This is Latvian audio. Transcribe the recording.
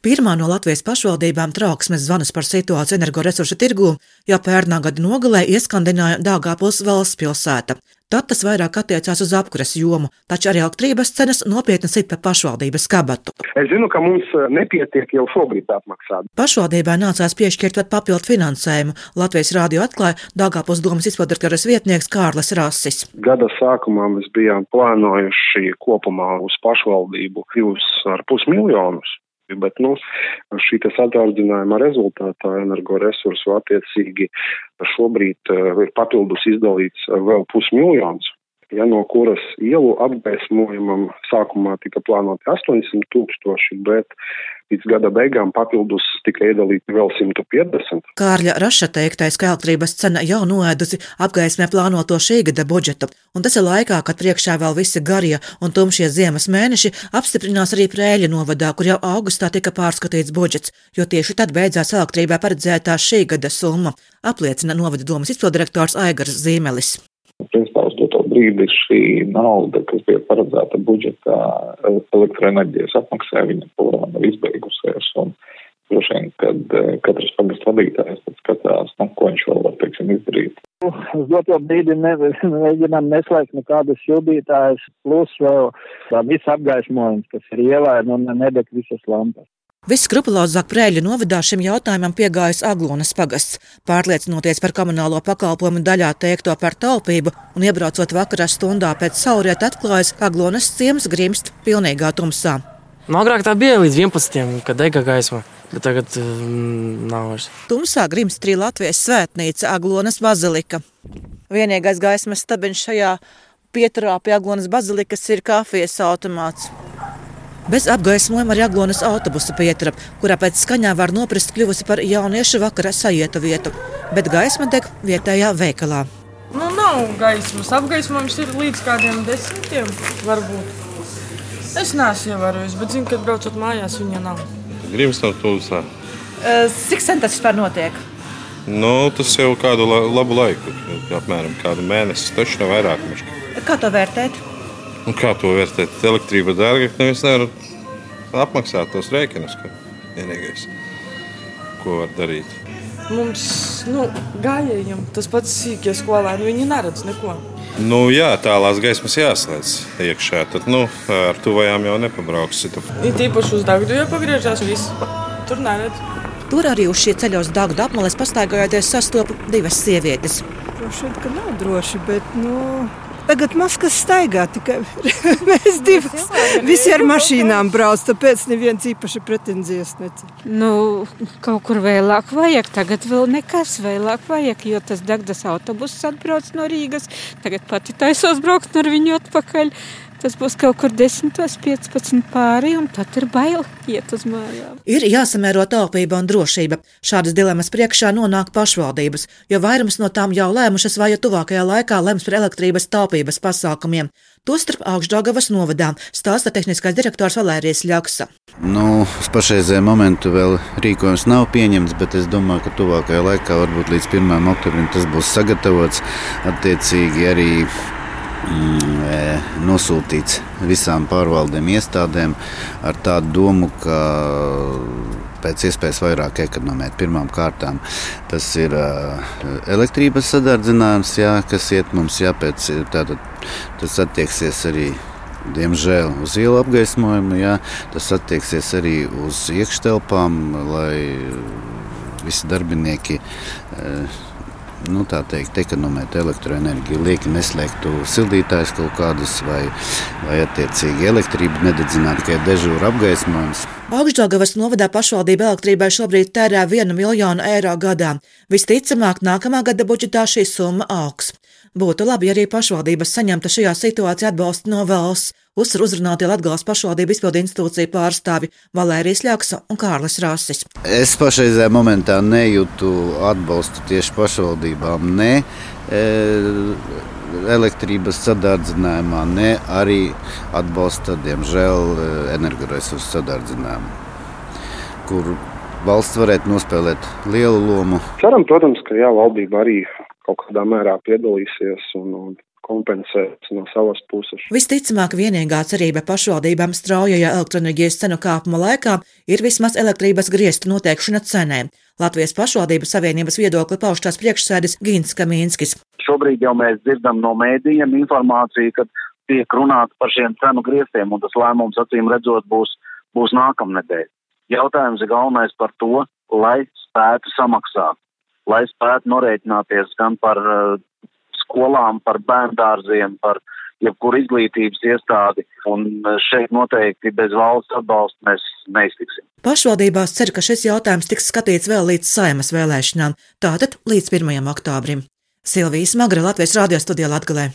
Pirmā no Latvijas pašvaldībām trauksmes zvanus par situāciju energoresursu tirgū jau pērnā gada nogalē ieskandināja Dāngāpils valsts pilsēta. Tad tas vairāk attiecās uz apkures jomu, taču arī elektrības cenas nopietni sit pa pašvaldības kabatu. Es zinu, ka mums eh, nepietiek jau šobrīd apmaksāt. Pašvaldībai nācās piešķirt pat papildu finansējumu. Latvijas rādio atklāja Dāngāpils domas izpildirektoras vietnieks Kārlis Rasis. Gada sākumā mēs bijām plānojuši kopumā uz pašvaldību 2,5 miljonus. Bet nu, šī sadārdzinājuma rezultātā energoresursu attiecīgi šobrīd uh, ir papildus izdalīts vēl pusmiljons ja no kuras ielu apgaismojumam sākumā tika plānoti 800 tūkstoši, bet līdz gada beigām papildus tika iedalīti vēl 150. Kārļa Raša teiktais, ka elektrības cena jau noēdusi apgaismē plānoto šī gada budžetu, un tas ir laikā, kad priekšā vēl visi garie un tumšie ziemas mēneši apstiprinās arī Prēļa novadā, kur jau augustā tika pārskatīts budžets, jo tieši tad beidzās elektrībā paredzētā šī gada summa, apliecina novada domas izpildirektors Aigars Zīmelis. Brīdi šī nauda, kas bija paredzēta budžetā elektroenerģijas apmaksā, viņa pūrā nav izbeigusies. Un droši vien, kad eh, katrs pagastu vadītājs skatās, nu, ko viņš vēl var, teiksim, izdarīt. Uz doto brīdi ne, mēģinām neslēgt nekādas šildītājas, plus vēl viss apgaismojums, kas ir ielē, nu, nedeg visas lampas. Viskrupulozāk Prēļu novadā šim jautājumam piegājas Aglonas pagasts, pārliecinoties par komunālo pakalpojumu daļā teikto par taupību un iebraucot vakarā stundā pēc sauriet atklājas, ka Aglonas ciems grimst pilnīgā tumsā. Nu, agrāk tā bija līdz 11. kad dega gaisma, bet tagad mm, nav vairs. Tumsā grimst arī Latvijas svētnīca Aglonas bazilika. Vienīgais gaismas stabiņš šajā pieturā pie Aglonas bazilikas ir kafijas automāts. Bez apgaismojuma arī Aglonas autobusa pietura, kurā pēc skaņām var noprast kļuvusi par jauniešu vakara sajietu vietu, bet gaisma deg vietējā veikalā. Nu, nav gaismas. Apgaismojums ir līdz kādiem desmitiem, varbūt. Es neesmu ievērojis, bet zinu, ka braucot mājās, viņa nav. Grimstam tūsā. Cik sen tas vispār notiek? Nu, tas jau kādu la labu laiku, apmēram kādu mēnesi, taču ne vairāk. Mašķi. Kā to vērtēt? Un kā to vērtēt? Elektrība dārga, ka neviens nevar apmaksāt tos rēķinus. Vienīgais, ko var darīt. Mums, nu, gājējiem tas pats sīkie skolēni, viņi neredz neko. Nu, jā, tālās gaismas jāslēdz iekšā. Tad nu, ar tuvajām jau nepabrauksi. Ir īpaši uz dārgu, ja pagriežās viss. Tur neredz. Tur arī uz ceļa uz dārgu apmales pastaigājoties sastopu divas sievietes. Vien, ka nav droši, bet nu, Tagad maskas staigā tikai mēs divas. Visi ar mašīnām brauc, tāpēc neviens īpaši pretenzijas necēl. Nu, kaut kur vēlāk vajag, tagad vēl nekas vēlāk vajag, jo tas degdas autobuss atbrauc no Rīgas. Tagad pati taisos braukt ar viņu atpakaļ. Tas būs kaut kur 10, 15 pāri, un tad ir bail iet uz mājām. Ir jāsamēro taupība un drošība. Šādas dilemmas priekšā nonāk pašvaldības, jo vairums no tām jau lēmušas vai ja tuvākajā laikā lems par elektrības taupības pasākumiem. Tostarp augšdagavas novadā stāsta tehniskais direktors Valērijas Ļaksa. Nu, uz pašreizēju momentu vēl rīkojums nav pieņemts, bet es domāju, ka tuvākajā laikā, varbūt līdz 1. oktobrim, tas būs sagatavots. Attiecīgi arī Mm, nosūtīts visām pārvaldēm, iestādēm ar tādu domu, ka pēc iespējas vairāk ekonomēt. Pirmkārt, tas ir uh, elektrības sadardzinājums, jā, kas iet mums jāpēc. Tātad, tas attieksies arī. Diemžēl uz ielu apgaismojumu, jā, tas attieksies arī uz iekštelpām, lai visi darbinieki uh, nu, teikt, ekonomēt elektroenerģiju, lieki neslēgtu sildītājus kaut kādus, vai, vai attiecīgi elektrību nededzināt tikai dežūra apgaismojums. Augstdaļgavas novadā pašvaldība elektrībai šobrīd tērē 1 miljonu eiro gadā. Visticamāk, nākamā gada budžetā šī summa augs. Būtu labi, ja arī pašvaldības saņemtu šajā situācijā atbalstu no valsts, uzsver uzrunātie Latgales pašvaldību izpildu institūciju pārstāvi Valērijas Ļaksa un Kārlis Rāsis. Es pašreizējā momentā nejūtu atbalstu tieši pašvaldībām, ne e, elektrības sadardzinājumā, ne arī atbalsta, diemžēl, e, energoresursu sadardzinājumā, kur valsts varētu nospēlēt lielu lomu. Ceram, protams, ka jā, valdība arī kaut kādā mērā piedalīsies un, un kompensēt no savas puses. Visticamāk, vienīgā cerība pašvaldībām straujajā elektroenerģijas cenu kāpuma laikā ir vismaz elektrības griestu noteikšana cenē. Latvijas pašvaldību savienības viedokli pauž tās priekšsēdis Gins Kamīnskis. Šobrīd jau mēs dzirdam no mēdījiem informāciju, ka tiek runāts par šiem cenu griestiem, un tas lēmums acīm redzot būs, būs nākamnedēļ. Jautājums ir galvenais par to, lai spētu samaksāt, lai spētu norēķināties gan par uh, skolām, par bērndārziem, par jebkuru izglītības iestādi, un šeit noteikti bez valsts atbalsta mēs neiztiksim. Pašvaldībās cer, ka šis jautājums tiks skatīts vēl līdz saimas vēlēšanām, tātad līdz 1. oktobrim. Silvijas Magra Latvijas radio studijā Latgalē.